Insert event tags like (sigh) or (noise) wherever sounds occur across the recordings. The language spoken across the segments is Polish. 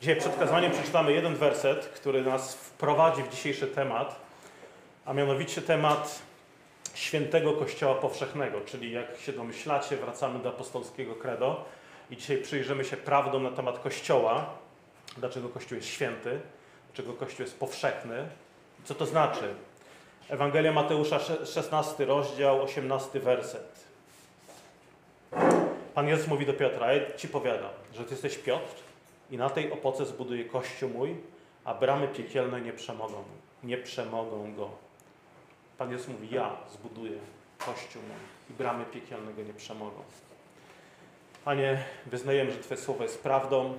Dzisiaj przed kazaniem przeczytamy jeden werset, który nas wprowadzi w dzisiejszy temat, a mianowicie temat świętego Kościoła Powszechnego, czyli jak się domyślacie, wracamy do apostolskiego credo i dzisiaj przyjrzymy się prawdą na temat Kościoła, dlaczego Kościół jest święty, dlaczego Kościół jest powszechny, co to znaczy. Ewangelia Mateusza, 16 rozdział, 18 werset. Pan Jezus mówi do Piotra, ci powiadam, że ty jesteś Piotr i na tej opoce zbuduję kościół mój, a bramy piekielne nie przemogą, nie przemogą go. Pan Jezus mówi, ja zbuduję kościół mój i bramy piekielne go nie przemogą. Panie, wyznajemy, że Twoje słowo jest prawdą.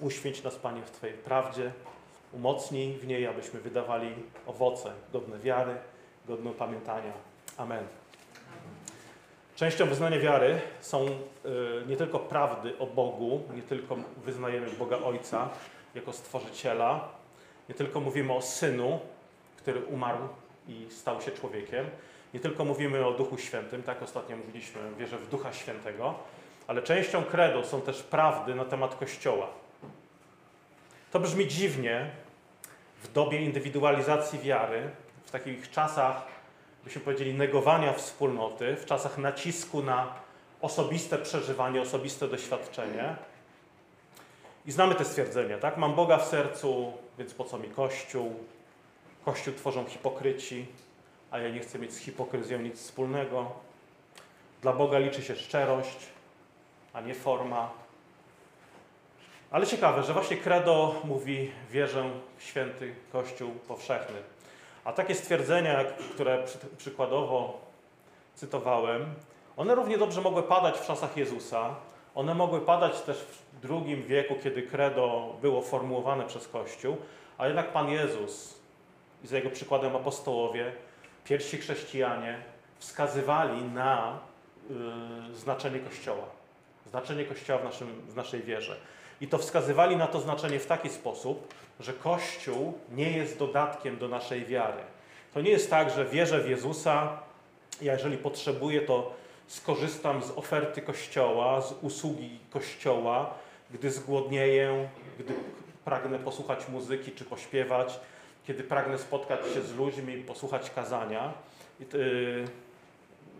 Uświęć nas, Panie, w Twojej prawdzie. Umocnij w niej, abyśmy wydawali owoce godne wiary, godne pamiętania. Amen. Częścią wyznania wiary są y, nie tylko prawdy o Bogu, nie tylko wyznajemy Boga Ojca jako Stworzyciela, nie tylko mówimy o Synu, który umarł i stał się człowiekiem, nie tylko mówimy o Duchu Świętym, tak ostatnio mówiliśmy, wierzę w Ducha Świętego, ale częścią credo są też prawdy na temat Kościoła. To brzmi dziwnie w dobie indywidualizacji wiary, w takich czasach, byśmy powiedzieli, negowania wspólnoty, w czasach nacisku na osobiste przeżywanie, osobiste doświadczenie. I znamy te stwierdzenia, tak? Mam Boga w sercu, więc po co mi Kościół? Kościół tworzą hipokryci, a ja nie chcę mieć z hipokryzją nic wspólnego. Dla Boga liczy się szczerość, a nie forma. Ale ciekawe, że właśnie Credo mówi wierzę w święty Kościół powszechny. A takie stwierdzenia, które przykładowo cytowałem, one równie dobrze mogły padać w czasach Jezusa. One mogły padać też w drugim wieku, kiedy credo było formułowane przez Kościół, a jednak Pan Jezus i za jego przykładem apostołowie, pierwsi chrześcijanie wskazywali na y, znaczenie Kościoła. Znaczenie Kościoła w, naszym, w naszej wierze. I to wskazywali na to znaczenie w taki sposób, że Kościół nie jest dodatkiem do naszej wiary. To nie jest tak, że wierzę w Jezusa, ja jeżeli potrzebuję, to skorzystam z oferty Kościoła, z usługi Kościoła, gdy zgłodnieję, gdy pragnę posłuchać muzyki czy pośpiewać, kiedy pragnę spotkać się z ludźmi, posłuchać kazania. Y,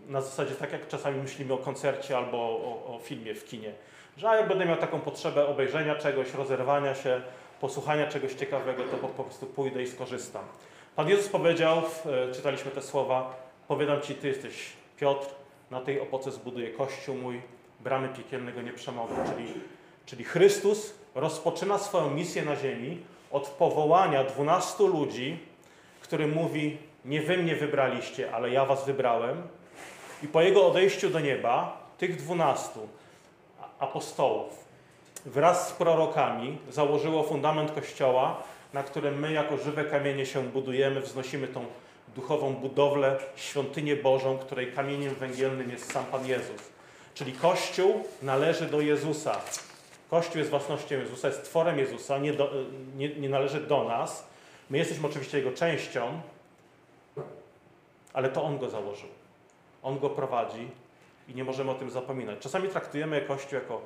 na zasadzie tak jak czasami myślimy o koncercie albo o, o filmie w kinie, że jak będę miał taką potrzebę obejrzenia czegoś, rozerwania się, posłuchania czegoś ciekawego, to po, prostu pójdę i skorzystam. Pan Jezus powiedział, e, czytaliśmy te słowa, powiadam Ci, Ty jesteś Piotr, na tej opoce zbuduję Kościół mój, bramy piekielnego nie. Czyli, czyli Chrystus rozpoczyna swoją misję na ziemi od powołania dwunastu ludzi, który mówi, nie Wy mnie wybraliście, ale ja Was wybrałem. I po Jego odejściu do nieba, tych dwunastu apostołów wraz z prorokami założyło fundament Kościoła, na którym my jako żywe kamienie się budujemy, wznosimy tą duchową budowlę, świątynię Bożą, której kamieniem węgielnym jest sam Pan Jezus. Czyli Kościół należy do Jezusa. Kościół jest własnością Jezusa, jest tworem Jezusa, nie, do, nie, nie należy do nas. My jesteśmy oczywiście Jego częścią, ale to On go założył. On go prowadzi i nie możemy o tym zapominać. Czasami traktujemy Kościół jako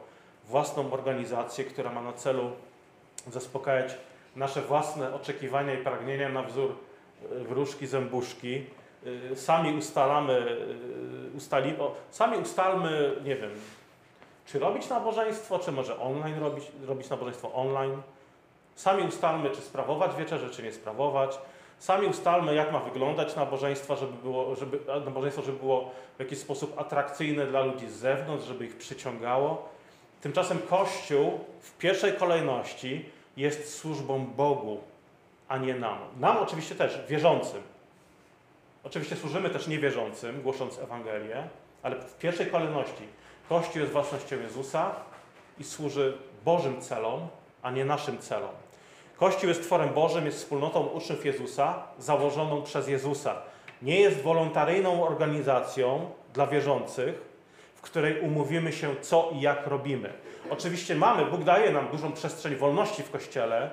własną organizację, która ma na celu zaspokajać nasze własne oczekiwania i pragnienia na wzór e, wróżki, zębuszki. E, sami ustalamy, e, ustali, sami ustalmy, nie wiem, czy robić nabożeństwo, czy może online robić, robić nabożeństwo online. Sami ustalmy, czy sprawować wieczerze, czy nie sprawować. Sami ustalmy, jak ma wyglądać nabożeństwo, żeby było, żeby, nabożeństwo, żeby było w jakiś sposób atrakcyjne dla ludzi z zewnątrz, żeby ich przyciągało. Tymczasem Kościół w pierwszej kolejności jest służbą Bogu, a nie nam. Nam oczywiście też, wierzącym. Oczywiście służymy też niewierzącym, głosząc Ewangelię, ale w pierwszej kolejności Kościół jest własnością Jezusa i służy Bożym celom, a nie naszym celom. Kościół jest tworem Bożym, jest wspólnotą uczniów Jezusa, założoną przez Jezusa. Nie jest wolontaryjną organizacją dla wierzących, w której umówimy się, co i jak robimy. Oczywiście mamy, Bóg daje nam dużą przestrzeń wolności w Kościele,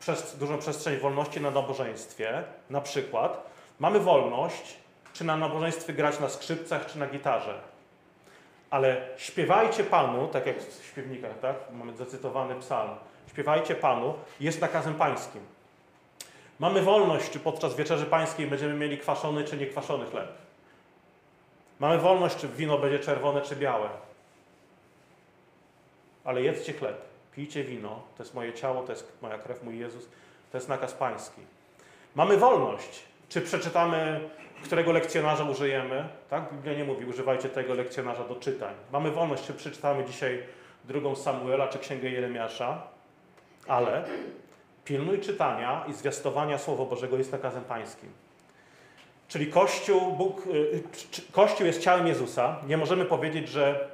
przez, dużą przestrzeń wolności na nabożeństwie. Na przykład mamy wolność, czy na nabożeństwie grać na skrzypcach, czy na gitarze. Ale śpiewajcie Panu, tak jak w śpiewnikach, tak? mamy zacytowany psalm. śpiewajcie Panu, jest nakazem pańskim. Mamy wolność, czy podczas wieczerzy pańskiej będziemy mieli kwaszony czy niekwaszony chleb. Mamy wolność, czy wino będzie czerwone czy białe. Ale jedzcie chleb, pijcie wino, to jest moje ciało, to jest moja krew, mój Jezus, to jest nakaz pański. Mamy wolność, czy przeczytamy, którego lekcjonarza użyjemy. Tak? Biblia nie mówi, używajcie tego lekcjonarza do czytań. Mamy wolność, czy przeczytamy dzisiaj drugą Samuela, czy księgę Jeremiasza, ale pilnuj czytania i zwiastowania Słowa Bożego jest nakazem pańskim. Czyli Kościół, Bóg, y, Kościół jest ciałem Jezusa. Nie możemy powiedzieć, że.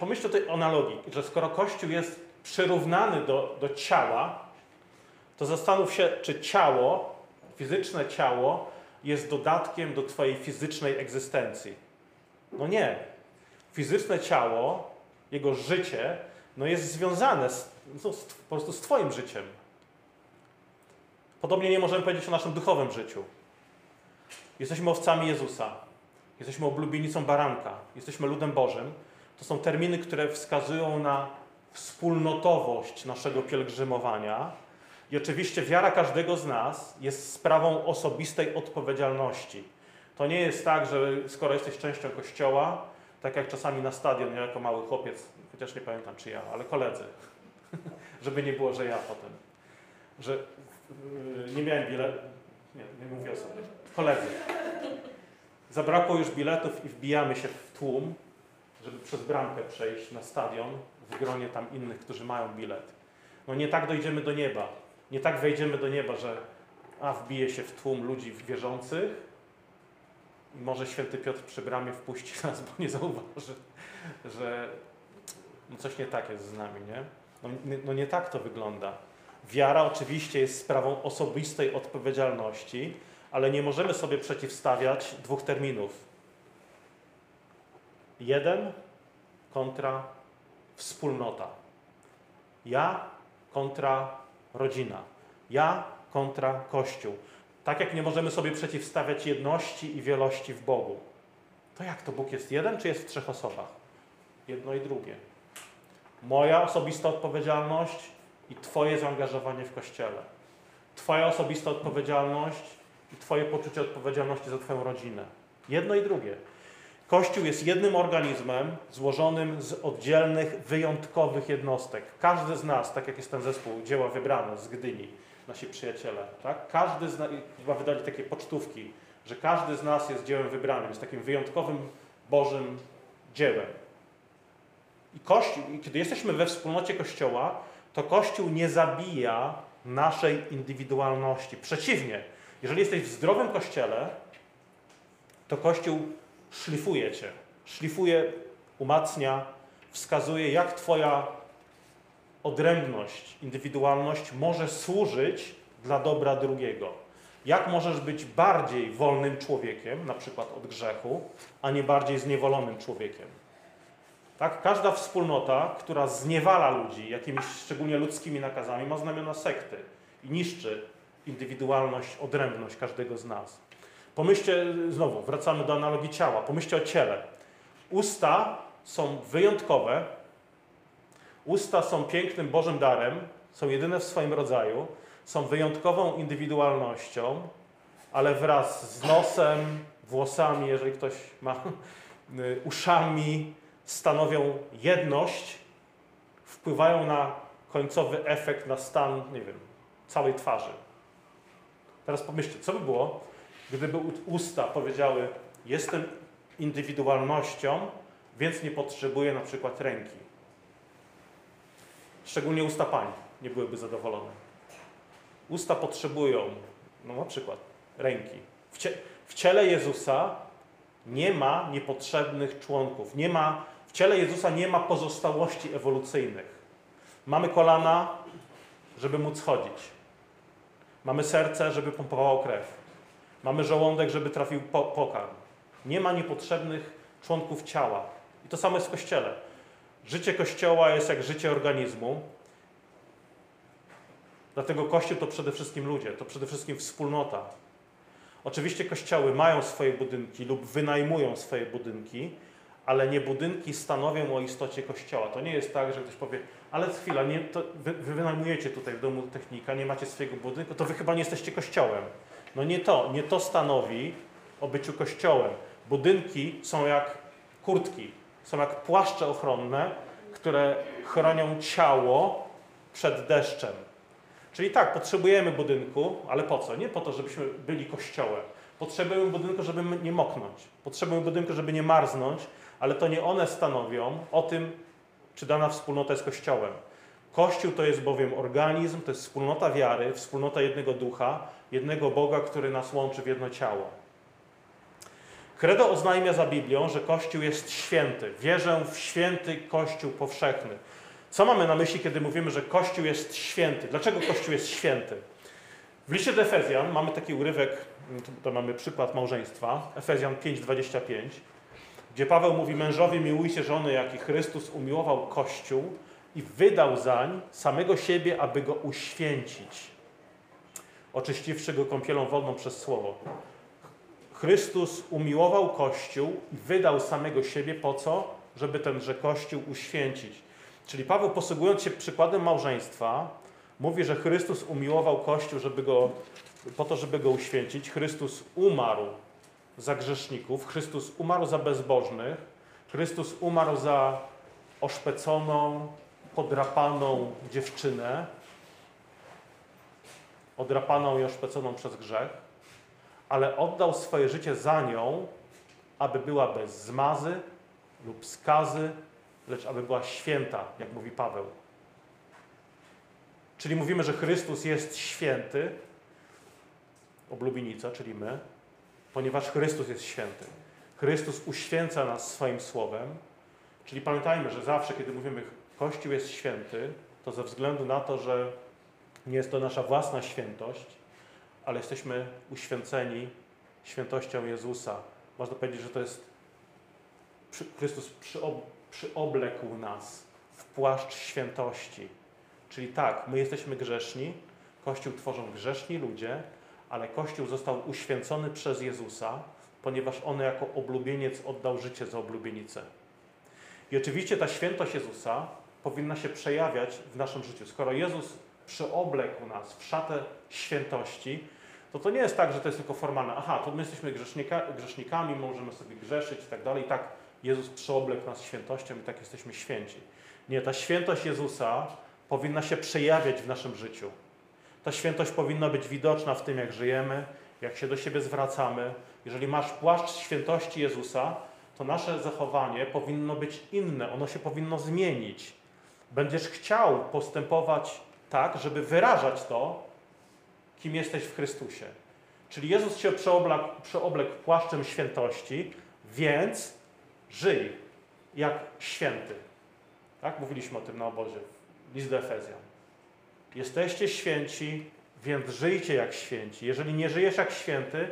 Pomyślcie o tej analogii, że skoro Kościół jest przyrównany do, do ciała, to zastanów się, czy ciało, fizyczne ciało, jest dodatkiem do Twojej fizycznej egzystencji. No nie. Fizyczne ciało, jego życie, no jest związane z, no, z, po prostu z Twoim życiem. Podobnie nie możemy powiedzieć o naszym duchowym życiu. Jesteśmy owcami Jezusa. Jesteśmy oblubienicą baranka. Jesteśmy ludem Bożym. To są terminy, które wskazują na wspólnotowość naszego pielgrzymowania. I oczywiście wiara każdego z nas jest sprawą osobistej odpowiedzialności. To nie jest tak, że skoro jesteś częścią kościoła, tak jak czasami na stadion, ja jako mały chłopiec, chociaż nie pamiętam czy ja, ale koledzy, (laughs) żeby nie było, że ja potem, że yy, nie miałem biletu, nie, nie mówię o sobie, koledzy. Zabrakło już biletów i wbijamy się w tłum, żeby przez bramkę przejść na stadion w gronie tam innych, którzy mają bilet. No nie tak dojdziemy do nieba. Nie tak wejdziemy do nieba, że a wbije się w tłum ludzi wierzących i może święty Piotr przy bramie wpuści nas, bo nie zauważy, że no coś nie tak jest z nami, nie? No, no nie tak to wygląda. Wiara oczywiście jest sprawą osobistej odpowiedzialności, ale nie możemy sobie przeciwstawiać dwóch terminów. Jeden kontra wspólnota. Ja kontra rodzina. Ja kontra Kościół. Tak jak nie możemy sobie przeciwstawiać jedności i wielości w Bogu. To jak to Bóg jest jeden, czy jest w trzech osobach? Jedno i drugie. Moja osobista odpowiedzialność i Twoje zaangażowanie w Kościele. Twoja osobista odpowiedzialność i Twoje poczucie odpowiedzialności za Twoją rodzinę. Jedno i drugie. Kościół jest jednym organizmem złożonym z oddzielnych, wyjątkowych jednostek. Każdy z nas, tak jak jest ten zespół Dzieła Wybrane z Gdyni, nasi przyjaciele, tak? każdy z nas, chyba wydali takie pocztówki, że każdy z nas jest dziełem wybranym, jest takim wyjątkowym Bożym dziełem. I Kościół, i kiedy jesteśmy we wspólnocie Kościoła, to Kościół nie zabija naszej indywidualności. Przeciwnie, jeżeli jesteś w zdrowym Kościele, to Kościół szlifuje cię. Szlifuje, umacnia, wskazuje, jak Twoja odrębność, indywidualność może służyć dla dobra drugiego. Jak możesz być bardziej wolnym człowiekiem, na przykład od grzechu, a nie bardziej zniewolonym człowiekiem. Tak? Każda wspólnota, która zniewala ludzi jakimiś szczególnie ludzkimi nakazami, ma znamiona sekty i niszczy indywidualność, odrębność każdego z nas. Pomyślcie, znowu, wracamy do analogii ciała. Pomyślcie o ciele. Usta są wyjątkowe. Usta są pięknym Bożym darem, są jedyne w swoim rodzaju, są wyjątkową indywidualnością, ale wraz z nosem, włosami, jeżeli ktoś ma uszami, stanowią jedność, wpływają na końcowy efekt, na stan, nie wiem, całej twarzy. Teraz pomyślcie, co by było, Gdyby usta powiedziały, jestem indywidualnością, więc nie potrzebuję na przykład ręki. Szczególnie usta pań nie byłyby zadowolone. Usta potrzebują, no na przykład, ręki. W, cie, w ciele Jezusa nie ma niepotrzebnych członków. Nie ma, w ciele Jezusa nie ma pozostałości ewolucyjnych. Mamy kolana, żeby móc chodzić. Mamy serce, żeby pompowało krew. Mamy żołądek, żeby trafił po, pokarm. Nie ma niepotrzebnych członków ciała. I to samo jest w Kościele. Życie Kościoła jest jak życie organizmu. Dlatego Kościół to przede wszystkim ludzie, to przede wszystkim wspólnota. Oczywiście kościoły mają swoje budynki lub wynajmują swoje budynki, ale nie budynki stanowią o istocie Kościoła. To nie jest tak, że ktoś powie, ale chwila, nie, wy, wy wynajmujecie tutaj w domu technika, nie macie swojego budynku, to wy chyba nie jesteście Kościołem. No nie to, nie to stanowi o byciu Kościołem. Budynki są jak kurtki, są jak płaszcze ochronne, które chronią ciało przed deszczem. Czyli tak, potrzebujemy budynku, ale po co? Nie po to, żebyśmy byli kościołem. Potrzebujemy budynku, żeby nie moknąć. Potrzebujemy budynku, żeby nie marznąć, ale to nie one stanowią o tym, czy dana wspólnota jest kościołem. Kościół to jest bowiem organizm, to jest wspólnota wiary, wspólnota jednego ducha, jednego Boga, który nas łączy w jedno ciało. Credo oznajmia za Biblią, że Kościół jest święty. Wierzę w święty Kościół powszechny. Co mamy na myśli, kiedy mówimy, że Kościół jest święty? Dlaczego Kościół jest święty? W liście do Efezjan mamy taki urywek, to mamy przykład małżeństwa, Efezjan 5:25, gdzie Paweł mówi: Mężowie, miłujcie żony, jak i Chrystus umiłował Kościół i wydał zań samego siebie, aby go uświęcić, oczyściwszy go kąpielą wodną przez słowo. Chrystus umiłował Kościół i wydał samego siebie po co? Żeby tenże Kościół uświęcić. Czyli Paweł, posługując się przykładem małżeństwa, mówi, że Chrystus umiłował Kościół, żeby go, po to, żeby go uświęcić. Chrystus umarł za grzeszników, Chrystus umarł za bezbożnych, Chrystus umarł za oszpeconą, podrapaną dziewczynę, odrapaną i oszpeconą przez grzech, ale oddał swoje życie za nią, aby była bez zmazy lub skazy, lecz aby była święta, jak mówi Paweł. Czyli mówimy, że Chrystus jest święty, oblubienica, czyli my, ponieważ Chrystus jest święty. Chrystus uświęca nas swoim słowem, czyli pamiętajmy, że zawsze, kiedy mówimy Kościół jest święty, to ze względu na to, że nie jest to nasza własna świętość, ale jesteśmy uświęceni świętością Jezusa. Można powiedzieć, że to jest Chrystus przyoblekł nas w płaszcz świętości. Czyli tak, my jesteśmy grzeszni, Kościół tworzą grzeszni ludzie, ale Kościół został uświęcony przez Jezusa, ponieważ On jako oblubieniec oddał życie za oblubienicę. I oczywiście ta świętość Jezusa powinna się przejawiać w naszym życiu. Skoro Jezus przyoblekł nas w szatę świętości, to to nie jest tak, że to jest tylko formalne. Aha, to my jesteśmy grzesznika, grzesznikami, możemy sobie grzeszyć i tak dalej. I tak Jezus przyoblekł nas świętością i tak jesteśmy święci. Nie, ta świętość Jezusa powinna się przejawiać w naszym życiu. Ta świętość powinna być widoczna w tym, jak żyjemy, jak się do siebie zwracamy. Jeżeli masz płaszcz świętości Jezusa, to nasze zachowanie powinno być inne, ono się powinno zmienić. Będziesz chciał postępować tak, żeby wyrażać to, kim jesteś w Chrystusie. Czyli Jezus się przeoblekł, przeoblekł płaszczem świętości, więc żyj jak święty. Tak? Mówiliśmy o tym na obozie. List do Efezjan. Jesteście święci, więc żyjcie jak święci. Jeżeli nie żyjesz jak święty,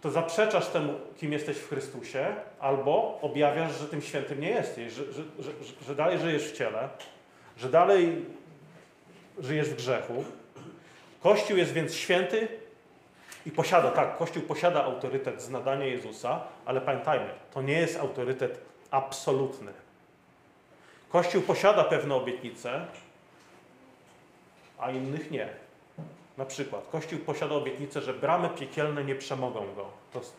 to zaprzeczasz temu, kim jesteś w Chrystusie, albo objawiasz, że tym świętym nie jesteś, że, że, że, że dalej żyjesz w ciele, że dalej żyjesz w grzechu. Kościół jest więc święty i posiada, tak, Kościół posiada autorytet z nadania Jezusa, ale pamiętajmy, to nie jest autorytet absolutny. Kościół posiada pewne obietnice, a innych nie. Na przykład, Kościół posiada obietnicę, że bramy piekielne nie przemogą go. To jest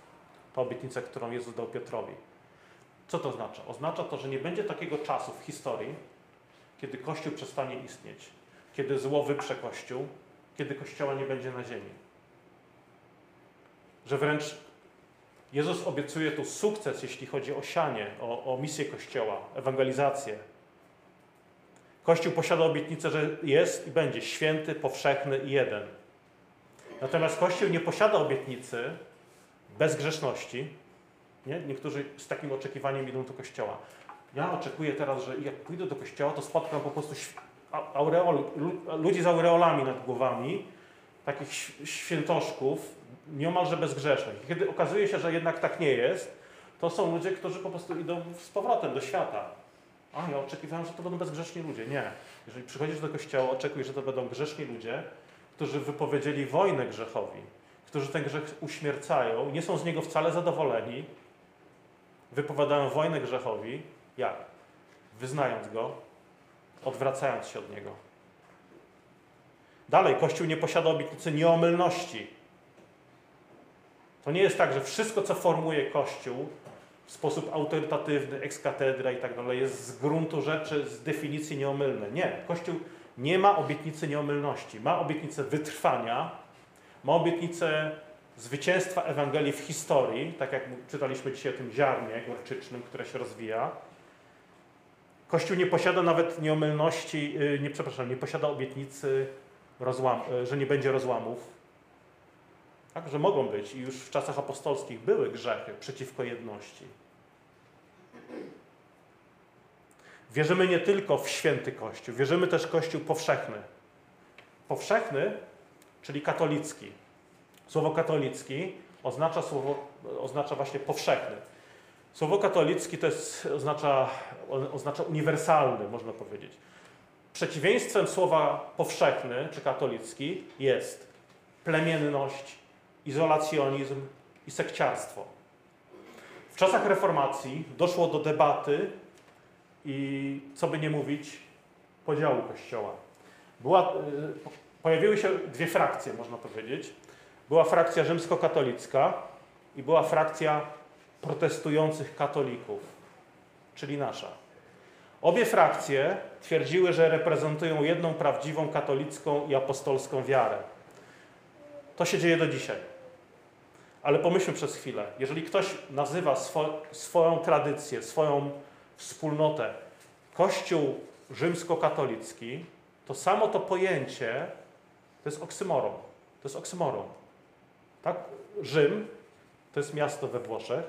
ta obietnica, którą Jezus dał Piotrowi. Co to oznacza? Oznacza to, że nie będzie takiego czasu w historii, kiedy Kościół przestanie istnieć, kiedy zło wyprze Kościół, kiedy Kościoła nie będzie na ziemi. Że wręcz Jezus obiecuje tu sukces, jeśli chodzi o sianie, o, o misję Kościoła, ewangelizację. Kościół posiada obietnicę, że jest i będzie święty, powszechny i jeden. Natomiast Kościół nie posiada obietnicy bezgrzeszności. Nie? Niektórzy z takim oczekiwaniem idą do Kościoła. Ja oczekuję teraz, że jak pójdę do Kościoła, to spotkam po prostu aureol, ludzi z aureolami nad głowami, takich świętoszków, nieomalże bezgrzesznych. Kiedy okazuje się, że jednak tak nie jest, to są ludzie, którzy po prostu idą z powrotem do świata. A ja oczekiwałem, że to będą bezgrzeszni ludzie. Nie. Jeżeli przychodzisz do kościoła, oczekuj, że to będą grzeszni ludzie, którzy wypowiedzieli wojnę grzechowi, którzy ten grzech uśmiercają, nie są z niego wcale zadowoleni, wypowiadają wojnę grzechowi. Jak? Wyznając go, odwracając się od niego. Dalej, Kościół nie posiada obietnicy nieomylności. To nie jest tak, że wszystko, co formuje Kościół w sposób autorytatywny, ex cathedra i tak dalej, jest z gruntu rzeczy, z definicji nieomylne. Nie. Kościół nie ma obietnicy nieomylności. Ma obietnicę wytrwania, ma obietnicę zwycięstwa Ewangelii w historii, tak jak czytaliśmy dzisiaj o tym ziarnie gorczycznym, które się rozwija. Kościół nie posiada nawet nieomylności, yy, nie przepraszam, nie posiada obietnicy, rozłam, yy, że nie będzie rozłamów. Tak, że mogą być i już w czasach apostolskich były grzechy przeciwko jedności. Wierzymy nie tylko w święty Kościół, wierzymy też Kościół powszechny. Powszechny, czyli katolicki. Słowo katolicki oznacza, słowo, oznacza właśnie powszechny. Słowo katolicki to jest, oznacza, oznacza uniwersalny, można powiedzieć. Przeciwieństwem słowa powszechny czy katolicki jest plemienność, izolacjonizm i sekciarstwo. W czasach reformacji doszło do debaty i, co by nie mówić, podziału Kościoła. Była, pojawiły się dwie frakcje, można powiedzieć. Była frakcja rzymskokatolicka i była frakcja protestujących katolików, czyli nasza. Obie frakcje twierdziły, że reprezentują jedną prawdziwą katolicką i apostolską wiarę. To się dzieje do dzisiaj. Ale pomyślmy przez chwilę. Jeżeli ktoś nazywa swo, swoją tradycję, swoją wspólnotę Kościół rzymskokatolicki, to samo to pojęcie to jest oksymoron. To jest oksymoron. Tak? Rzym to jest miasto we Włoszech,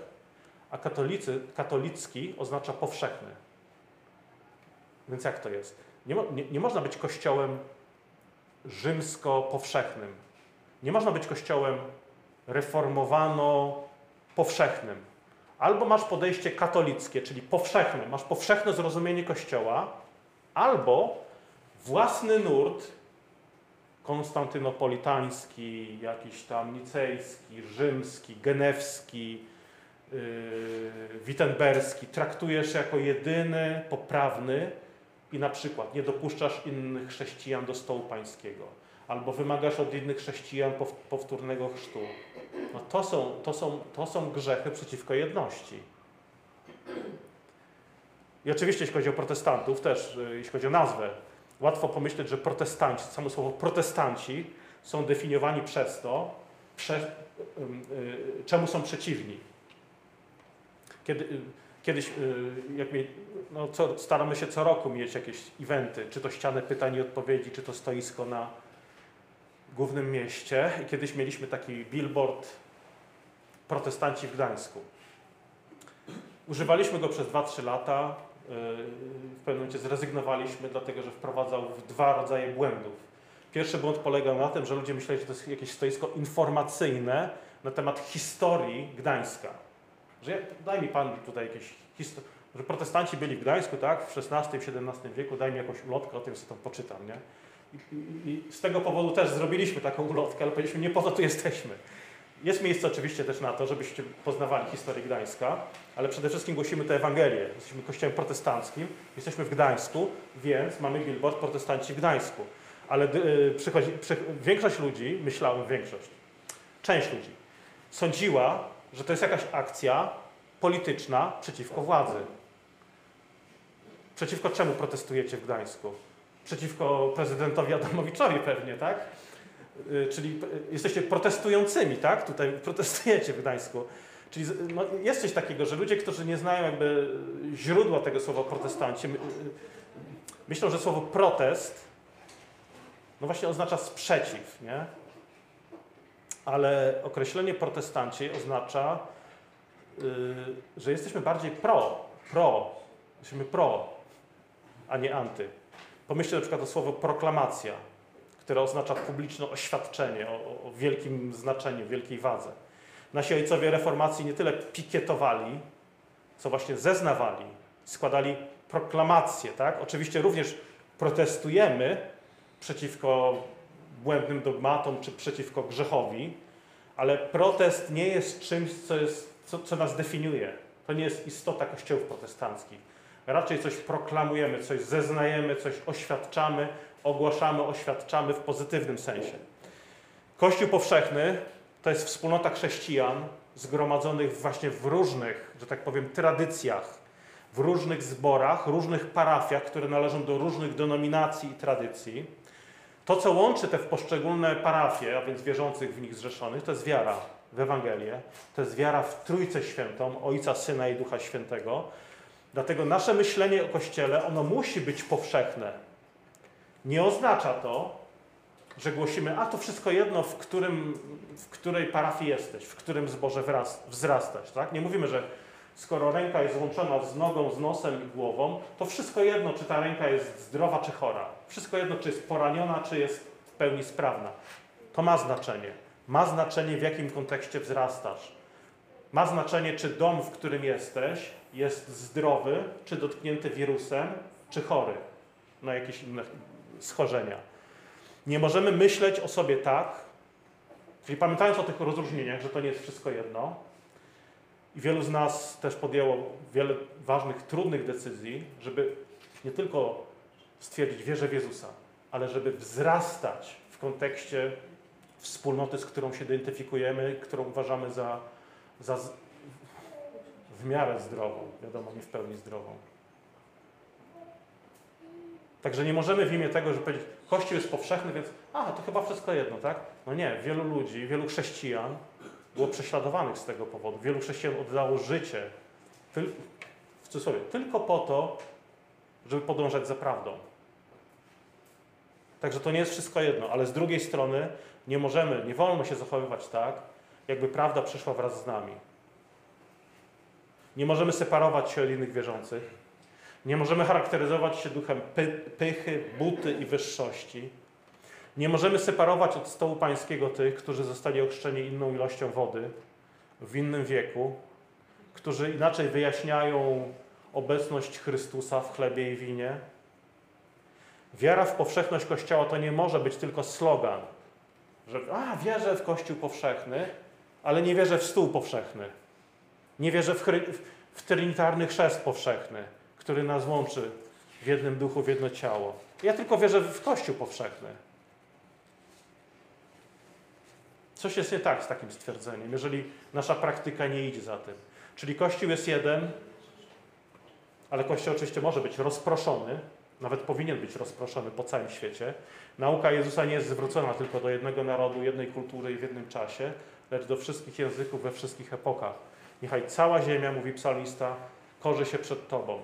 a katolicy, katolicki oznacza powszechny. Więc jak to jest? Nie, nie, nie można być kościołem rzymsko-powszechnym. Nie można być kościołem reformowano-powszechnym. Albo masz podejście katolickie, czyli powszechne, masz powszechne zrozumienie Kościoła, albo własny nurt konstantynopolitański, jakiś tam nicejski, rzymski, genewski, wittenberski traktujesz jako jedyny, poprawny i na przykład nie dopuszczasz innych chrześcijan do stołu pańskiego, albo wymagasz od innych chrześcijan powtórnego chrztu. No to, są, to, są, to są grzechy przeciwko jedności. I oczywiście, jeśli chodzi o protestantów, też, y, jeśli chodzi o nazwę, łatwo pomyśleć, że protestanci, samo słowo protestanci są definiowani przez to, prze, y, y, czemu są przeciwni. Kiedy, y, kiedyś, y, jak mi, no, co, staramy się co roku mieć jakieś eventy, czy to ścianę pytań i odpowiedzi, czy to stoisko na głównym mieście. I kiedyś mieliśmy taki billboard protestanci w Gdańsku. Używaliśmy go przez 2-3 lata. Y, w pewnym momencie zrezygnowaliśmy, dlatego że wprowadzał w dwa rodzaje błędów. Pierwszy błąd polegał na tym, że ludzie myśleli, że to jest jakieś stoisko informacyjne na temat historii Gdańska. Że daj mi pan tutaj jakieś historię, że protestanci byli w Gdańsku, tak, w XVI-XVII wieku, daj mi jakąś ulotkę, o tym sobie tam poczytam, nie? I, i, I, z tego powodu też zrobiliśmy taką ulotkę, ale powiedzieliśmy, nie po to tu jesteśmy. Jest miejsce oczywiście też na to, żebyście poznawali historię Gdańska, ale przede wszystkim głosimy tę Ewangelię. Jesteśmy kościołem protestanckim, jesteśmy w Gdańsku, więc mamy billboard protestanci w Gdańsku. Ale yy, przychodzi, przy, większość ludzi, myślałem większość, część ludzi, sądziła, że to jest jakaś akcja polityczna przeciwko władzy. Przeciwko czemu protestujecie w Gdańsku? Przeciwko prezydentowi Adamowiczowi pewnie, tak? Czyli jesteście protestującymi, tak? Tutaj protestujecie w Gdańsku. Czyli no, jest coś takiego, że ludzie, którzy nie znają jakby źródła tego słowa protestanci, myślą, że słowo protest no właśnie oznacza sprzeciw, nie? Ale określenie protestanci oznacza, yy, że jesteśmy bardziej pro, pro, jesteśmy pro, a nie anty. Pomyślcie na przykład o słowo proklamacja, które oznacza publiczne oświadczenie o, o wielkim znaczeniu, wielkiej wadze. Nasi ojcowie reformacji nie tyle pikietowali, co właśnie zeznawali, składali proklamacje. Tak? Oczywiście również protestujemy przeciwko błędnym dogmatom czy przeciwko grzechowi, ale protest nie jest czymś, co, jest, co, co nas definiuje. To nie jest istota kościołów protestanckich. Raczej coś proklamujemy, coś zeznajemy, coś oświadczamy, ogłaszamy, oświadczamy w pozytywnym sensie. Kościół powszechny to jest wspólnota chrześcijan zgromadzonych właśnie w różnych, że tak powiem, tradycjach, w różnych zborach, różnych parafiach, które należą do różnych denominacji i tradycji. To, co łączy te poszczególne parafie, a więc wierzących w nich zrzeszonych, to jest wiara w Ewangelię, to jest wiara w Trójcę Świętą, Ojca, Syna i Ducha Świętego. Dlatego nasze myślenie o Kościele, ono musi być powszechne. Nie oznacza to, że głosimy, a to wszystko jedno, w, którym, w której parafii jesteś, w którym zboże wzrastasz. Tak? Nie mówimy, że skoro ręka jest złączona z nogą, z nosem i głową, to wszystko jedno, czy ta ręka jest zdrowa, czy chora. Wszystko jedno, czy jest poraniona, czy jest w pełni sprawna. To ma znaczenie. Ma znaczenie, w jakim kontekście wzrastasz. Ma znaczenie, czy dom, w którym jesteś, jest zdrowy, czy dotknięty wirusem, czy chory na jakieś inne schorzenia. Nie możemy myśleć o sobie tak, czyli pamiętając o tych rozróżnieniach, że to nie jest wszystko jedno, i wielu z nas też podjęło wiele ważnych, trudnych decyzji, żeby nie tylko stwierdzić wierzę w Jezusa, ale żeby wzrastać w kontekście wspólnoty, z którą się identyfikujemy, którą uważamy za, za w miarę zdrową, wiadomo, nie w pełni zdrową. Także nie możemy w imię tego, żeby powiedzieć, Kościół jest powszechny, więc a, to chyba wszystko jedno, tak? No nie, wielu ludzi, wielu chrześcijan było prześladowanych z tego powodu. Wielu chrześcijan oddało życie, w cudzysłowie, tylko po to, żeby podążać za prawdą. Także to nie jest wszystko jedno, ale z drugiej strony nie możemy, nie wolno się zachowywać tak, jakby prawda przyszła wraz z nami. Nie możemy separować się od innych wierzących. Nie możemy charakteryzować się duchem py pychy, buty i wyższości. Nie możemy separować od stołu pańskiego tych, którzy zostali ochrzczeni inną ilością wody, w innym wieku, którzy inaczej wyjaśniają obecność Chrystusa w chlebie i winie. Wiara w powszechność Kościoła to nie może być tylko slogan, że a, wierzę w Kościół powszechny, ale nie wierzę w stół powszechny. Nie wierzę w, w trinitarny chrzest powszechny, który nas łączy w jednym duchu, w jedno ciało. Ja tylko wierzę w Kościół powszechny. Coś jest nie tak z takim stwierdzeniem, jeżeli nasza praktyka nie idzie za tym. Czyli Kościół jest jeden, ale Kościół oczywiście może być rozproszony, nawet powinien być rozproszony po całym świecie. Nauka Jezusa nie jest zwrócona tylko do jednego narodu, jednej kultury i w jednym czasie, lecz do wszystkich języków we wszystkich epokach. Niechaj cała ziemia, mówi psalmista, korzy się przed Tobą.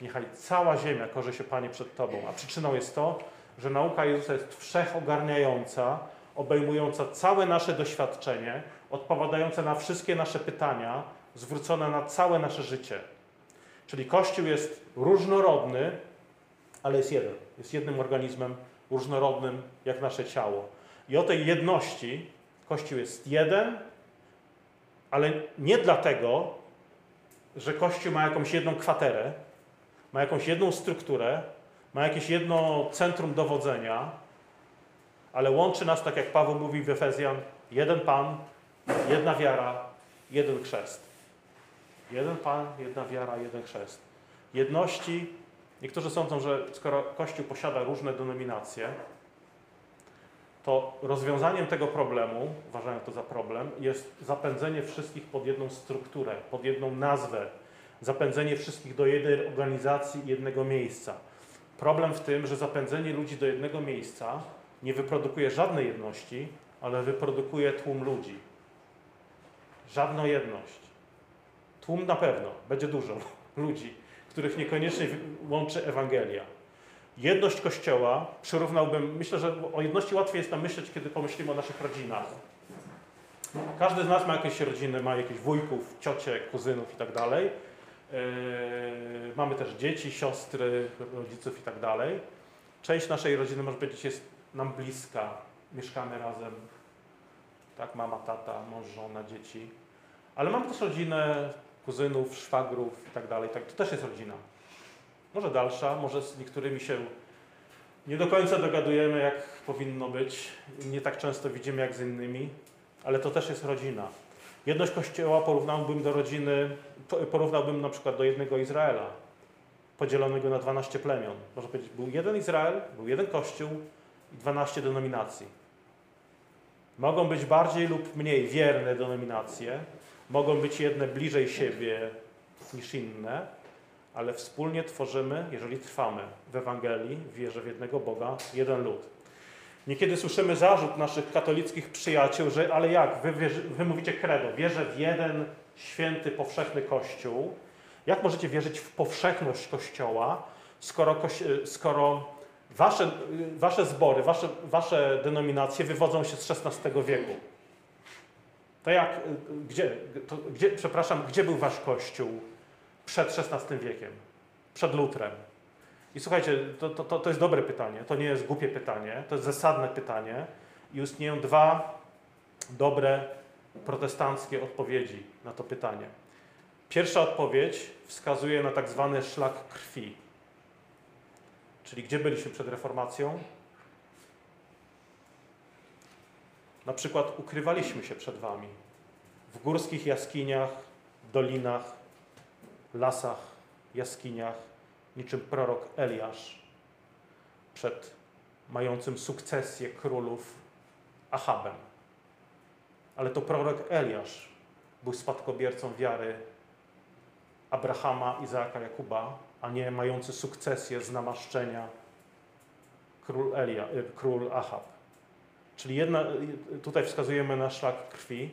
Niechaj cała ziemia korzy się, Panie, przed Tobą. A przyczyną jest to, że nauka Jezusa jest wszechogarniająca, obejmująca całe nasze doświadczenie, odpowiadająca na wszystkie nasze pytania, zwrócona na całe nasze życie. Czyli Kościół jest różnorodny, ale jest jeden. Jest jednym organizmem różnorodnym jak nasze ciało. I o tej jedności Kościół jest jeden, ale nie dlatego, że Kościół ma jakąś jedną kwaterę, ma jakąś jedną strukturę, ma jakieś jedno centrum dowodzenia, ale łączy nas, tak jak Paweł mówi w Efezjan, jeden Pan, jedna wiara, jeden chrzest. Jeden Pan, jedna wiara, jeden chrzest. Jedności, niektórzy sądzą, że skoro Kościół posiada różne denominacje, to rozwiązaniem tego problemu, uważają to za problem, jest zapędzenie wszystkich pod jedną strukturę, pod jedną nazwę, zapędzenie wszystkich do jednej organizacji jednego miejsca. Problem w tym, że zapędzenie ludzi do jednego miejsca nie wyprodukuje żadnej jedności, ale wyprodukuje tłum ludzi. Żadną jedność. Tłum na pewno, będzie dużo (laughs) ludzi, których niekoniecznie łączy Ewangelia. Jedność Kościoła przyrównałbym, myślę, że o jedności łatwiej jest nam myśleć, kiedy pomyślimy o naszych rodzinach. Każdy z nas ma jakieś rodziny, ma jakichś wujków, ciocie, kuzynów i tak. Yy, mamy też dzieci, siostry, rodziców i tak. Część naszej rodziny może powiedzieć jest nam bliska, mieszkamy razem, tak, mama, tata, mąż, żona, dzieci. Ale mamy też rodzinę kuzynów, szwagrów i tak dalej. Tak, to też jest rodzina. Może dalsza, może z niektórymi się nie do końca dogadujemy, jak powinno być. Nie tak często widzimy jak z innymi, ale to też jest rodzina. Jedność Kościoła porównałbym do rodziny, porównałbym na przykład do jednego Izraela, podzielonego na 12 plemion. Można powiedzieć, był jeden Izrael, był jeden Kościół i 12 denominacji. Mogą być bardziej lub mniej wierne denominacje, mogą być jedne bliżej siebie niż inne, ale wspólnie tworzymy, jeżeli trwamy w Ewangelii, w wierze w jednego Boga, jeden lud. Niekiedy słyszymy zarzut naszych katolickich przyjaciół, że ale jak, wy, wy mówicie credo, wierzę w jeden święty, powszechny Kościół. Jak możecie wierzyć w powszechność Kościoła, skoro, skoro wasze, wasze zbory, wasze, wasze denominacje wywodzą się z XVI wieku? To jak, gdzie, to, gdzie, przepraszam, gdzie był wasz Kościół przed XVI wiekiem? Przed Lutrem? I słuchajcie, to, to, to jest dobre pytanie, to nie jest głupie pytanie, to jest zasadne pytanie i istnieją dwa dobre protestanckie odpowiedzi na to pytanie. Pierwsza odpowiedź wskazuje na tak zwany szlak krwi. Czyli gdzie byliśmy przed reformacją? Na przykład ukrywaliśmy się przed wami w górskich jaskiniach, dolinach, lasach, jaskiniach, niczym prorok Eliasz przed mającym sukcesję królów Achabem. Ale to prorok Eliasz był spadkobiercą wiary Abrahama, Izaaka, Jakuba, a nie mający sukcesję z namaszczenia król, Elia, y, król Achab. Czyli jedna, tutaj wskazujemy na szlak krwi,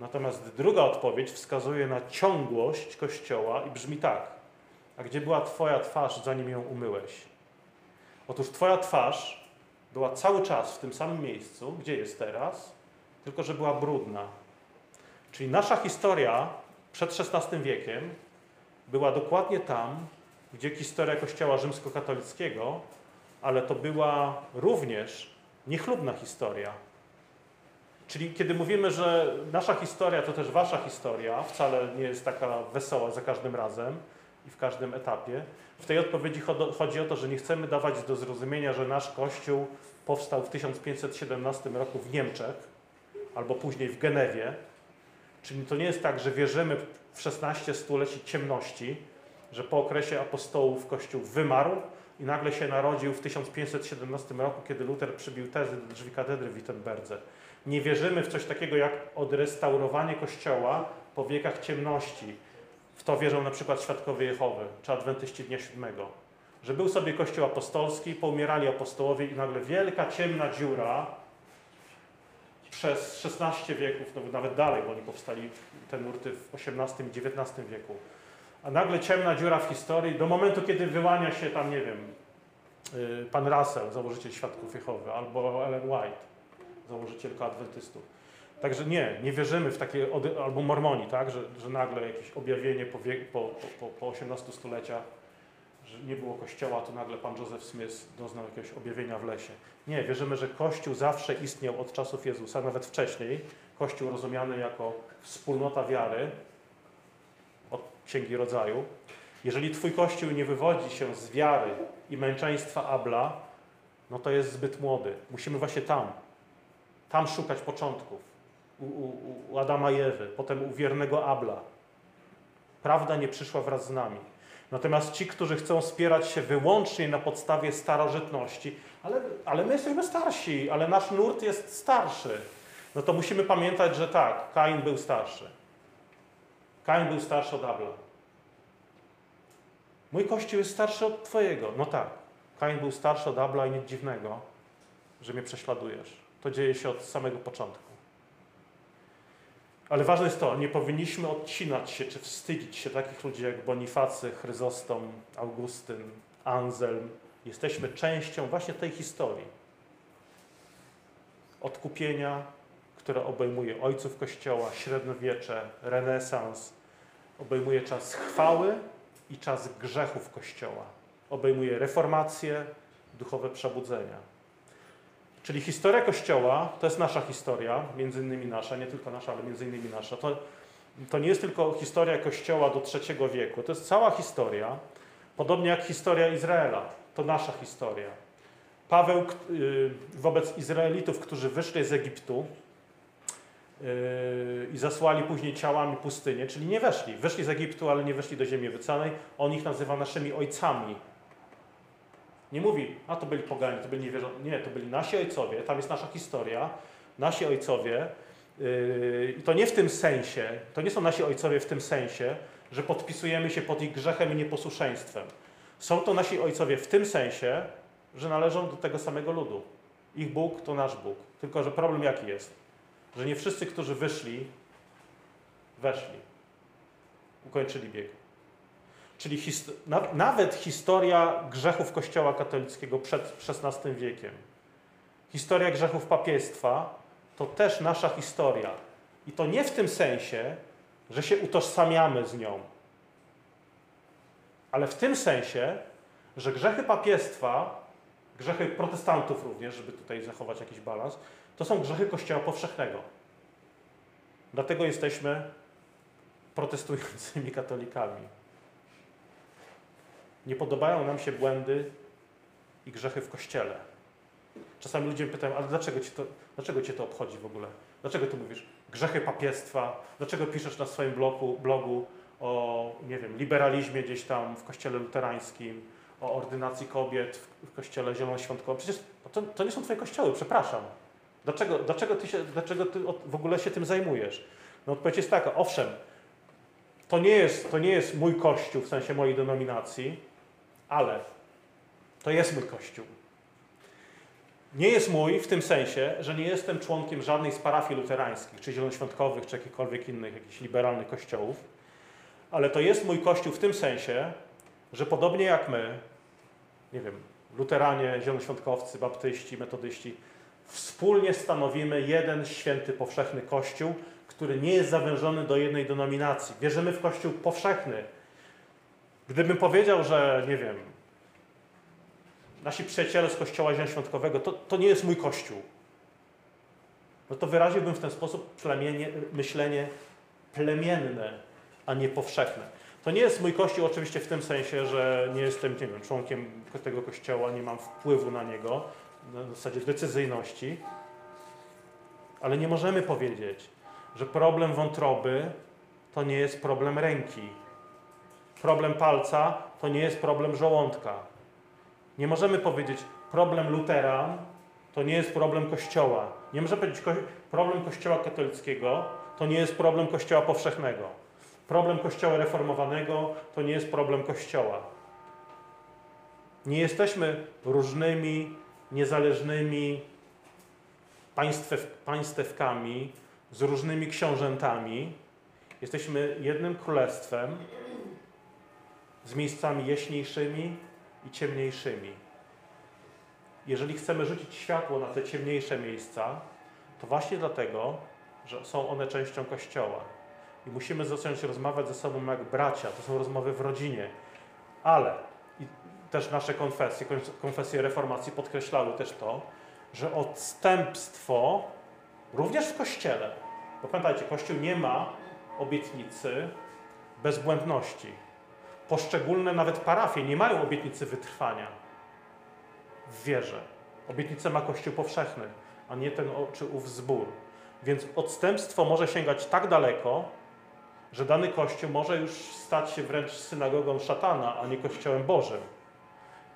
natomiast druga odpowiedź wskazuje na ciągłość Kościoła i brzmi tak. A gdzie była Twoja twarz, zanim ją umyłeś? Otóż Twoja twarz była cały czas w tym samym miejscu, gdzie jest teraz, tylko że była brudna. Czyli nasza historia przed XVI wiekiem była dokładnie tam, gdzie historia Kościoła rzymskokatolickiego, ale to była również niechlubna historia. Czyli kiedy mówimy, że nasza historia to też wasza historia, wcale nie jest taka wesoła za każdym razem, i w każdym etapie. W tej odpowiedzi chodzi o to, że nie chcemy dawać do zrozumienia, że nasz Kościół powstał w 1517 roku w Niemczech albo później w Genewie. Czyli to nie jest tak, że wierzymy w 16 stuleci ciemności, że po okresie apostołów Kościół wymarł i nagle się narodził w 1517 roku, kiedy Luther przybił tezy do drzwi katedry w Wittenberdze. Nie wierzymy w coś takiego jak odrestaurowanie Kościoła po wiekach ciemności, w to wierzą na przykład świadkowie Jehowy czy adwentyści Dnia Siódmego. Że był sobie Kościół apostolski, poumierali apostołowie i nagle wielka, ciemna dziura przez 16 wieków, no nawet dalej, bo oni powstali, te nurty w XVIII i XIX wieku. A nagle ciemna dziura w historii do momentu, kiedy wyłania się tam, nie wiem, y, pan Russell, założyciel Świadków Jehowy, albo Ellen White, założycielka adwentystów. Także nie, nie wierzymy w takie, albo mormoni, tak, że, że nagle jakieś objawienie po, po, po, po 18 stuleciach, że nie było kościoła, to nagle pan Joseph Smith doznał jakiegoś objawienia w lesie. Nie, wierzymy, że Kościół zawsze istniał od czasów Jezusa, nawet wcześniej. Kościół rozumiany jako wspólnota wiary Księgi Rodzaju. Jeżeli Twój Kościół nie wywodzi się z wiary i męczeństwa Abla, no to jest zbyt młody. Musimy właśnie tam, tam szukać początków u, u, u Adama i Ewy, potem u wiernego Abla. Prawda nie przyszła wraz z nami. Natomiast ci, którzy chcą spierać się wyłącznie na podstawie starożytności, ale, ale my jesteśmy starsi, ale nasz nurt jest starszy, no to musimy pamiętać, że tak, Kain był starszy. Kain był starszy od Abla. Mój kościół jest starszy od Twojego. No tak, Kain był starszy od Abla i nic dziwnego, że mnie prześladujesz. To dzieje się od samego początku. Ale ważne jest to, nie powinniśmy odcinać się czy wstydzić się takich ludzi jak Bonifacy, Chryzostom, Augustyn, Anselm. Jesteśmy częścią właśnie tej historii. Odkupienia, które obejmuje ojców Kościoła, średniowiecze, renesans, obejmuje czas chwały i czas grzechów Kościoła. Obejmuje reformację, duchowe przebudzenia. Czyli historia Kościoła to jest nasza historia, między innymi nasza, nie tylko nasza, ale między innymi nasza. To, to nie jest tylko historia Kościoła do III wieku, to jest cała historia, podobnie jak historia Izraela. To nasza historia. Paweł y, wobec Izraelitów, którzy wyszli z Egiptu, i zasłali później ciałami pustynię, czyli nie weszli. Wyszli z Egiptu, ale nie weszli do ziemi obiecanej. On ich nazywa naszymi ojcami. Nie mówi, a to byli pogani, to byli niewierzący. Nie, to byli nasi ojcowie, tam jest nasza historia. Nasi ojcowie, yy, i to nie w tym sensie, to nie są nasi ojcowie w tym sensie, że podpisujemy się pod ich grzechem i nieposłuszeństwem. Są to nasi ojcowie w tym sensie, że należą do tego samego ludu. Ich Bóg to nasz Bóg. Tylko, że problem jaki jest? Że nie wszyscy, którzy wyszli, weszli. Ukończyli bieg. Czyli hist na nawet historia grzechów Kościoła katolickiego przed XVI wiekiem, historia grzechów papiestwa, to też nasza historia. I to nie w tym sensie, że się utożsamiamy z nią, ale w tym sensie, że grzechy papiestwa, grzechy protestantów również, żeby tutaj zachować jakiś balans, to są grzechy Kościoła powszechnego. Dlatego jesteśmy protestującymi (laughs) katolikami. Nie podobają nam się błędy i grzechy w Kościele. Czasami ludzie pytają, ale dlaczego cię, to, dlaczego cię to obchodzi w ogóle? Dlaczego ty mówisz grzechy papiestwa? Dlaczego piszesz na swoim blogu, blogu o, nie wiem, liberalizmie gdzieś tam w kościele luterańskim, o ordynacji kobiet w, w kościele zielonoświątkowym? Przecież to, to nie są twoje kościoły, przepraszam. Dlaczego, dlaczego, ty, się, dlaczego ty w ogóle się tym zajmujesz? No odpowiedź jest taka, owszem, to nie jest, to nie jest mój kościół w sensie mojej denominacji, ale to jest mój kościół. Nie jest mój w tym sensie, że nie jestem członkiem żadnej z parafii luterańskich, czy zielonoświątkowych, czy jakichkolwiek innych, jakichś liberalnych kościołów, ale to jest mój kościół w tym sensie, że podobnie jak my, nie wiem, luteranie, zielonoświątkowcy, baptyści, metodyści, wspólnie stanowimy jeden święty, powszechny kościół, który nie jest zawężony do jednej denominacji. Wierzymy w kościół powszechny. Gdybym powiedział, że, nie wiem, nasi przyjaciele z Kościoła Zielonoświątkowego, to, to nie jest mój Kościół. No to wyraziłbym w ten sposób plemienie, myślenie plemienne, a nie powszechne. To nie jest mój Kościół oczywiście w tym sensie, że nie jestem nie wiem, członkiem tego Kościoła, nie mam wpływu na niego, na zasadzie decyzyjności, ale nie możemy powiedzieć, że problem wątroby to nie jest problem ręki. Problem palca to nie jest problem żołądka. Nie możemy powiedzieć, problem Lutera to nie jest problem Kościoła. Nie możemy powiedzieć, problem Kościoła katolickiego to nie jest problem Kościoła powszechnego. Problem Kościoła reformowanego to nie jest problem Kościoła. Nie jesteśmy różnymi, niezależnymi państwew, państewkami z różnymi książętami. Jesteśmy jednym królestwem z miejscami jaśniejszymi i ciemniejszymi. Jeżeli chcemy rzucić światło na te ciemniejsze miejsca, to właśnie dlatego, że są one częścią Kościoła. I musimy zacząć rozmawiać ze sobą jak bracia. To są rozmowy w rodzinie. Ale też nasze konfesje, konfesje reformacji podkreślały też to, że odstępstwo również w Kościele, bo pamiętajcie, Kościół nie ma obietnicy bezbłędności poszczególne nawet parafie nie mają obietnicy wytrwania w wierze. Obietnicę ma Kościół powszechny, a nie ten czy ów zbór. Więc odstępstwo może sięgać tak daleko, że dany Kościół może już stać się wręcz synagogą szatana, a nie Kościołem Bożym.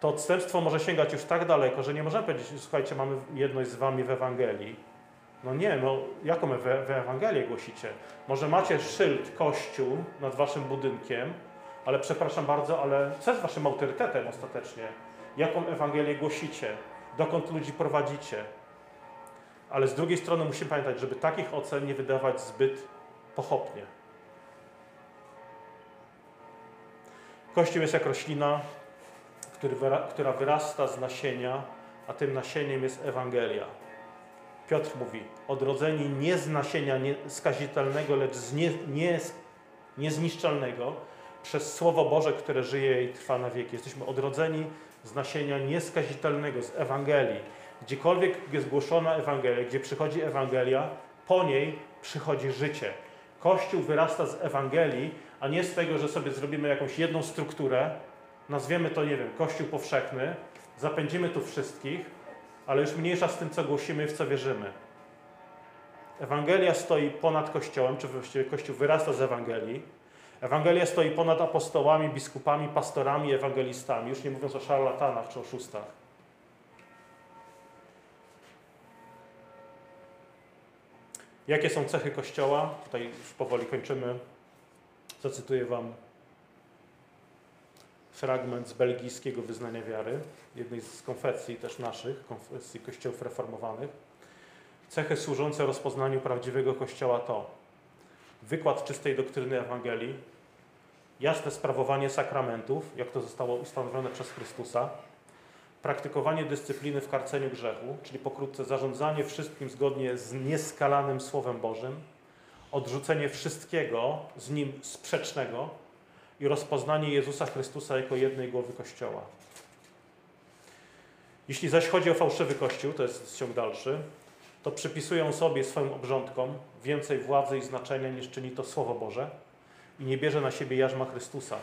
To odstępstwo może sięgać już tak daleko, że nie możemy powiedzieć, słuchajcie, mamy jedność z wami w Ewangelii. No nie, no jaką Ewangelię głosicie? Może macie szyld Kościół nad waszym budynkiem, ale przepraszam bardzo, ale co jest waszym autorytetem ostatecznie? Jaką Ewangelię głosicie? Dokąd ludzi prowadzicie? Ale z drugiej strony musimy pamiętać, żeby takich ocen nie wydawać zbyt pochopnie. Kościół jest jak roślina, która wyrasta z nasienia, a tym nasieniem jest Ewangelia. Piotr mówi, odrodzeni nie z nasienia skazitelnego, lecz z nie, nie, niezniszczalnego, przez Słowo Boże, które żyje i trwa na wieki. Jesteśmy odrodzeni z nasienia nieskazitelnego, z Ewangelii. Gdziekolwiek jest głoszona Ewangelia, gdzie przychodzi Ewangelia, po niej przychodzi życie. Kościół wyrasta z Ewangelii, a nie z tego, że sobie zrobimy jakąś jedną strukturę, nazwiemy to, nie wiem, Kościół powszechny, zapędzimy tu wszystkich, ale już mniejsza z tym, co głosimy i w co wierzymy. Ewangelia stoi ponad Kościołem, czy właściwie Kościół wyrasta z Ewangelii. Ewangelia stoi ponad apostołami, biskupami, pastorami, ewangelistami, już nie mówiąc o szarlatanach czy oszustach. Jakie są cechy Kościoła? Tutaj już powoli kończymy. Zacytuję Wam fragment z belgijskiego wyznania wiary, jednej z konfesji też naszych, konfesji kościołów reformowanych. Cechy służące rozpoznaniu prawdziwego Kościoła to wykład czystej doktryny Ewangelii, jasne sprawowanie sakramentów, jak to zostało ustanowione przez Chrystusa, praktykowanie dyscypliny w karceniu grzechu, czyli pokrótce zarządzanie wszystkim zgodnie z nieskalanym Słowem Bożym, odrzucenie wszystkiego z nim sprzecznego i rozpoznanie Jezusa Chrystusa jako jednej głowy Kościoła. Jeśli zaś chodzi o fałszywy Kościół, to jest ciąg dalszy, to przypisują sobie swoim obrządkom więcej władzy i znaczenia niż czyni to Słowo Boże i nie bierze na siebie jarzma Chrystusa.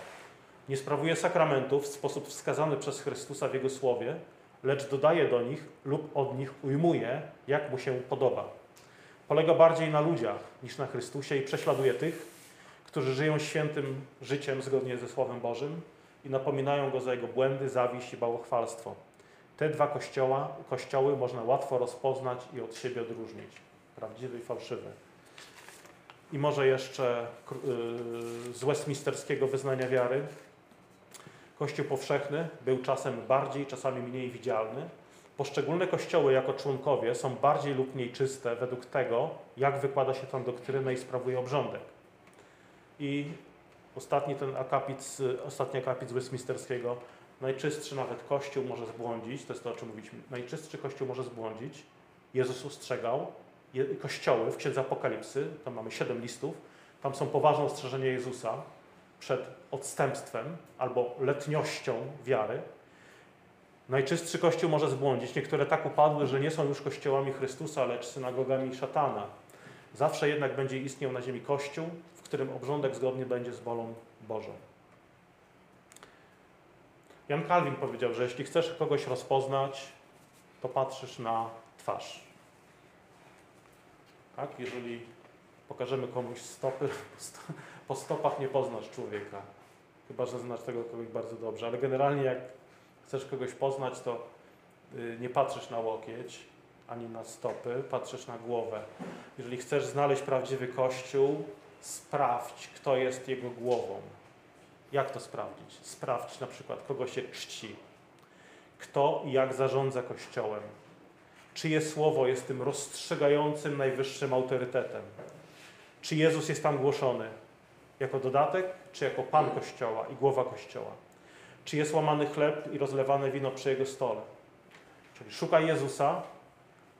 Nie sprawuje sakramentów w sposób wskazany przez Chrystusa w Jego Słowie, lecz dodaje do nich lub od nich ujmuje, jak mu się podoba. Polega bardziej na ludziach niż na Chrystusie i prześladuje tych, którzy żyją świętym życiem zgodnie ze Słowem Bożym i napominają go za jego błędy, zawiść i bałachwalstwo. Te dwa kościoła, kościoły można łatwo rozpoznać i od siebie odróżnić. Prawdziwy i fałszywy. I może jeszcze yy, z westminsterskiego wyznania wiary. Kościół powszechny był czasem bardziej, czasami mniej widzialny. Poszczególne kościoły jako członkowie są bardziej lub mniej czyste według tego, jak wykłada się tam doktrynę i sprawuje obrządek. I ostatni ten akapit, ostatni akapit z Westminsterskiego Najczystszy nawet Kościół może zbłądzić, to jest to, o czym mówiliśmy. Najczystszy Kościół może zbłądzić. Jezus ustrzegał. Kościoły w Księdze Apokalipsy, tam mamy siedem listów, tam są poważne ostrzeżenia Jezusa przed odstępstwem albo letniością wiary. Najczystszy Kościół może zbłądzić. Niektóre tak upadły, że nie są już kościołami Chrystusa, lecz synagogami szatana. Zawsze jednak będzie istniał na ziemi Kościół, w którym obrządek zgodnie będzie z wolą Bożą. Jan Kalwin powiedział, że jeśli chcesz kogoś rozpoznać, to patrzysz na twarz. Tak? Jeżeli pokażemy komuś stopy, po stopach nie poznasz człowieka. Chyba, że znasz tego kogoś bardzo dobrze. Ale generalnie jak chcesz kogoś poznać, to y, nie patrzysz na łokieć ani na stopy, patrzysz na głowę. Jeżeli chcesz znaleźć prawdziwy Kościół, sprawdź, kto jest jego głową. Jak to sprawdzić? Sprawdź na przykład, kogo się czci, kto i jak zarządza Kościołem, czyje słowo jest tym rozstrzygającym najwyższym autorytetem, czy Jezus jest tam głoszony? Jako dodatek, czy jako Pan Kościoła i głowa Kościoła, czy jest łamany chleb i rozlewane wino przy Jego stole. Czyli szukaj Jezusa,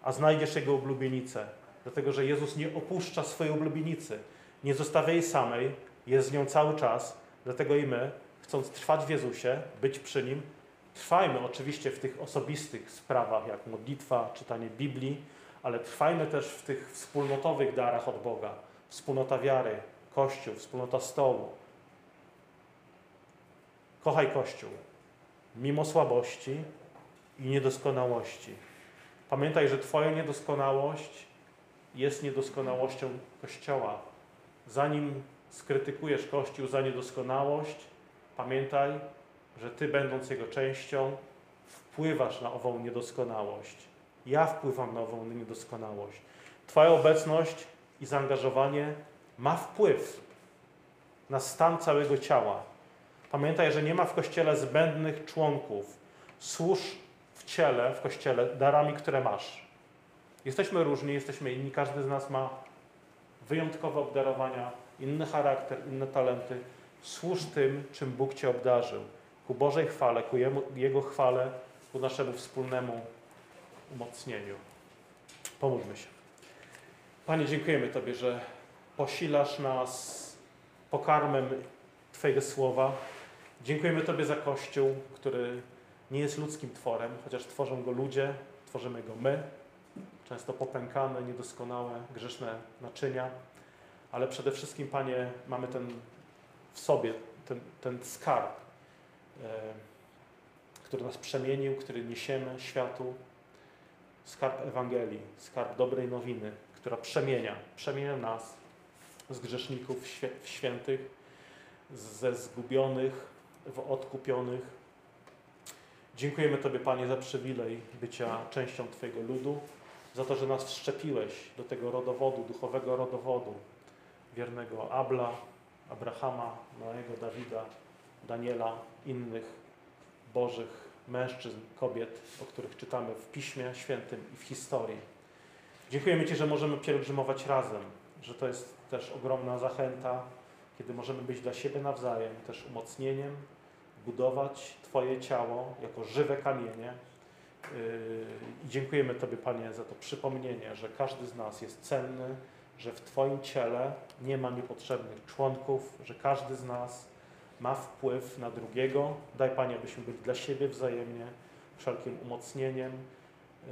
a znajdziesz Jego oblubienicę, dlatego że Jezus nie opuszcza swojej oblubienicy, nie zostawia jej samej, jest z nią cały czas, Dlatego i my, chcąc trwać w Jezusie, być przy Nim, trwajmy oczywiście w tych osobistych sprawach, jak modlitwa, czytanie Biblii, ale trwajmy też w tych wspólnotowych darach od Boga. Wspólnota wiary, Kościół, wspólnota stołu. Kochaj Kościół, mimo słabości i niedoskonałości. Pamiętaj, że Twoja niedoskonałość jest niedoskonałością Kościoła. Zanim skrytykujesz Kościół za niedoskonałość, pamiętaj, że Ty, będąc jego częścią, wpływasz na ową niedoskonałość. Ja wpływam na ową niedoskonałość. Twoja obecność i zaangażowanie ma wpływ na stan całego ciała. Pamiętaj, że nie ma w Kościele zbędnych członków. Służ w ciele, w Kościele, darami, które masz. Jesteśmy różni, jesteśmy inni, każdy z nas ma wyjątkowe obdarowania, inny charakter, inne talenty. Służ tym, czym Bóg Cię obdarzył. Ku Bożej chwale, ku Jego chwale, ku naszemu wspólnemu umocnieniu. Pomóżmy się. Panie, dziękujemy Tobie, że posilasz nas pokarmem Twojego słowa. Dziękujemy Tobie za Kościół, który nie jest ludzkim tworem, chociaż tworzą go ludzie, tworzymy go my, często popękane, niedoskonałe, grzeszne naczynia. Ale przede wszystkim, Panie, mamy ten w sobie, ten, ten skarb, e, który nas przemienił, który niesiemy światu, skarb Ewangelii, skarb dobrej nowiny, która przemienia, przemienia nas z grzeszników w świętych, ze zgubionych w odkupionych. Dziękujemy Tobie, Panie, za przywilej bycia częścią Twojego ludu, za to, że nas wszczepiłeś do tego rodowodu, duchowego rodowodu, wiernego Abla, Abrahama, Noego, Dawida, Daniela, innych bożych mężczyzn, kobiet, o których czytamy w Piśmie Świętym i w historii. Dziękujemy Ci, że możemy pielgrzymować razem, że to jest też ogromna zachęta, kiedy możemy być dla siebie nawzajem też umocnieniem, budować Twoje ciało jako żywe kamienie. Yy, I dziękujemy Tobie, Panie, za to przypomnienie, że każdy z nas jest cenny, że w Twoim ciele nie ma niepotrzebnych członków, że każdy z nas ma wpływ na drugiego. Daj, Panie, abyśmy byli dla siebie wzajemnie wszelkim umocnieniem,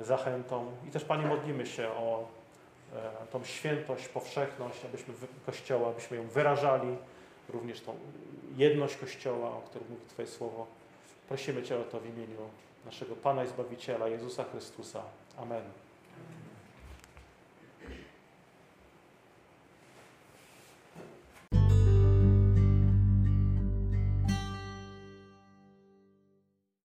zachętą. I też, Panie, modlimy się o e, tą świętość, powszechność, abyśmy Kościoła, abyśmy ją wyrażali, również tą jedność Kościoła, o której mówi Twoje Słowo. Prosimy Cię o to w imieniu naszego Pana i Zbawiciela Jezusa Chrystusa. Amen.